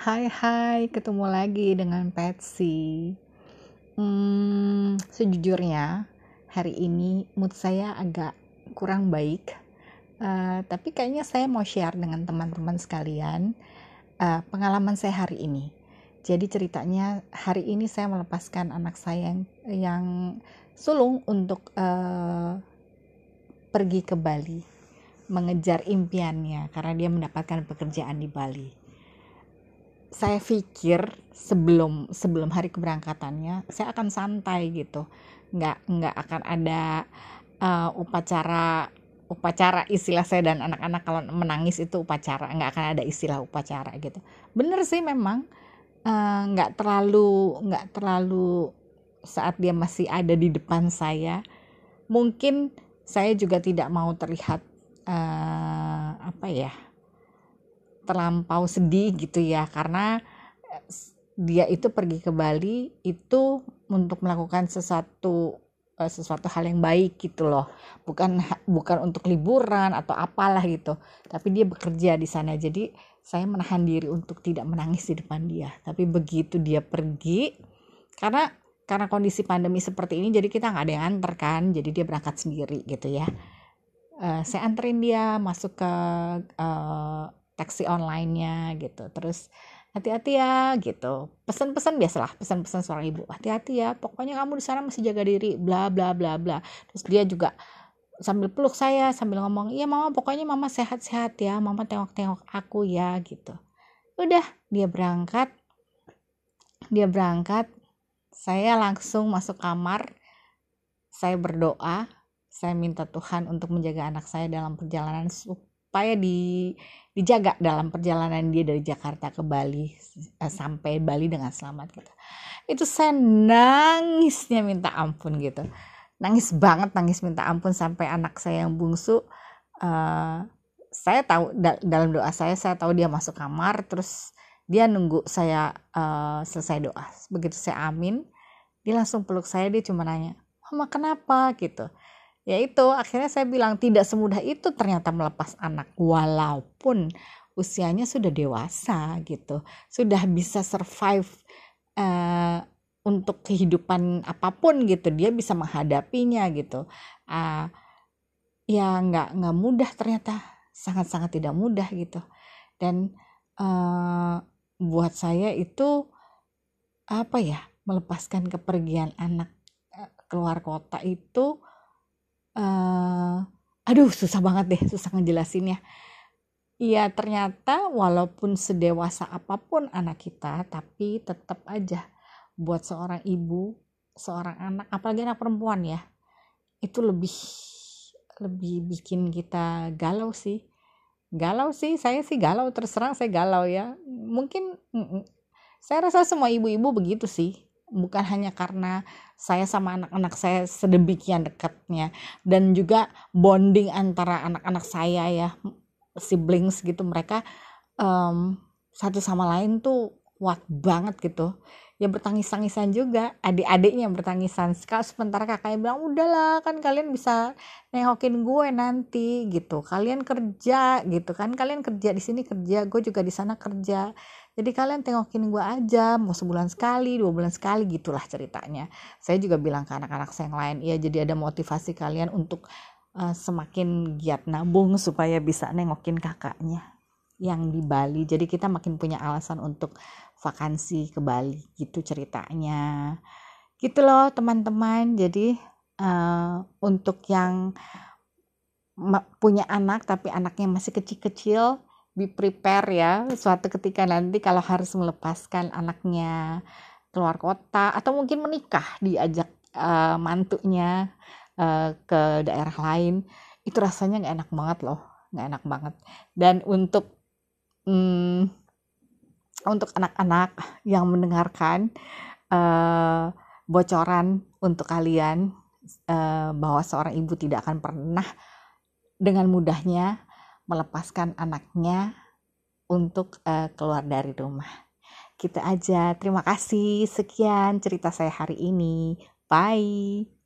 Hai hai, ketemu lagi dengan Patsy. Hmm, sejujurnya hari ini mood saya agak kurang baik. Uh, tapi kayaknya saya mau share dengan teman-teman sekalian uh, pengalaman saya hari ini. Jadi ceritanya hari ini saya melepaskan anak saya yang, yang sulung untuk uh, pergi ke Bali mengejar impiannya karena dia mendapatkan pekerjaan di Bali. Saya pikir sebelum sebelum hari keberangkatannya saya akan santai gitu, nggak nggak akan ada uh, upacara upacara istilah saya dan anak-anak kalau menangis itu upacara. Nggak akan ada istilah upacara gitu. Bener sih memang uh, nggak terlalu nggak terlalu saat dia masih ada di depan saya. Mungkin saya juga tidak mau terlihat uh, apa ya terlampau sedih gitu ya karena eh, dia itu pergi ke Bali itu untuk melakukan sesuatu uh, sesuatu hal yang baik gitu loh. Bukan bukan untuk liburan atau apalah gitu. Tapi dia bekerja di sana. Jadi saya menahan diri untuk tidak menangis di depan dia. Tapi begitu dia pergi karena karena kondisi pandemi seperti ini jadi kita nggak ada yang antar kan. Jadi dia berangkat sendiri gitu ya. Uh, saya anterin dia masuk ke uh, taksi online-nya gitu. Terus hati-hati ya gitu. Pesan-pesan biasalah pesan-pesan seorang ibu. Hati-hati ya pokoknya kamu di sana masih jaga diri bla bla bla bla. Terus dia juga sambil peluk saya sambil ngomong iya mama pokoknya mama sehat-sehat ya mama tengok-tengok aku ya gitu. Udah dia berangkat. Dia berangkat saya langsung masuk kamar. Saya berdoa saya minta Tuhan untuk menjaga anak saya dalam perjalanan supaya di dijaga dalam perjalanan dia dari Jakarta ke Bali eh, sampai Bali dengan selamat gitu. Itu saya nangisnya minta ampun gitu. Nangis banget, nangis minta ampun sampai anak saya yang bungsu uh, saya tahu da dalam doa saya saya tahu dia masuk kamar terus dia nunggu saya uh, selesai doa. Begitu saya amin, dia langsung peluk saya dia cuma nanya, "Mama kenapa?" gitu ya itu akhirnya saya bilang tidak semudah itu ternyata melepas anak walaupun usianya sudah dewasa gitu. Sudah bisa survive uh, untuk kehidupan apa pun gitu. Dia bisa menghadapinya gitu. Uh, ya nggak nggak mudah ternyata sangat sangat tidak mudah gitu. Dan uh, buat saya itu apa ya melepaskan kepergian anak keluar kota itu aduh susah banget deh susah ngejelasinnya Iya ternyata walaupun sedewasa apa pun anak kita tapi tetap aja buat seorang ibu seorang anak apalagi anak perempuan ya itu lebih lebih bikin kita galau sih. Galau sih saya sih galau terserang saya galau ya. Mungkin saya rasa semua ibu-ibu begitu sih bukan hanya karena saya sama anak-anak saya sedemikian dekatnya dan juga bonding antara anak-anak saya ya siblings gitu mereka um, satu sama lain tuh kuat banget gitu. Ya bertangis-tangisan juga adik-adiknya bertangisan kalau sementara kakaknya bilang udahlah kan kalian bisa nengokin gue nanti gitu. Kalian kerja gitu kan. Kalian kerja di sini kerja. Gue juga di sana kerja jadi kalian tengokin gue aja mau sebulan sekali dua bulan sekali gitulah ceritanya. Saya juga bilang ke anak-anak saya yang lain ya jadi ada motivasi kalian untuk uh, semakin giat nabung supaya bisa nengokin kakaknya yang di Bali. Jadi kita makin punya alasan untuk vakansi ke Bali gitu ceritanya. Gitu loh teman-teman. Jadi uh, untuk yang punya anak tapi anaknya masih kecil-kecil be prepare ya suatu ketika nanti kalau harus melepaskan anaknya keluar kota atau mungkin menikah diajak uh, mantunya uh, ke daerah lain itu rasanya nggak enak banget loh nggak enak banget. Dan untuk um, untuk anak-anak yang mendengarkan uh, bocoran untuk kalian uh, bahwa seorang ibu tidak akan pernah dengan mudahnya melepaskan anaknya untuk uh, keluar dari rumah. Kita aja. Terima kasih. Sekian cerita saya hari ini. Bye.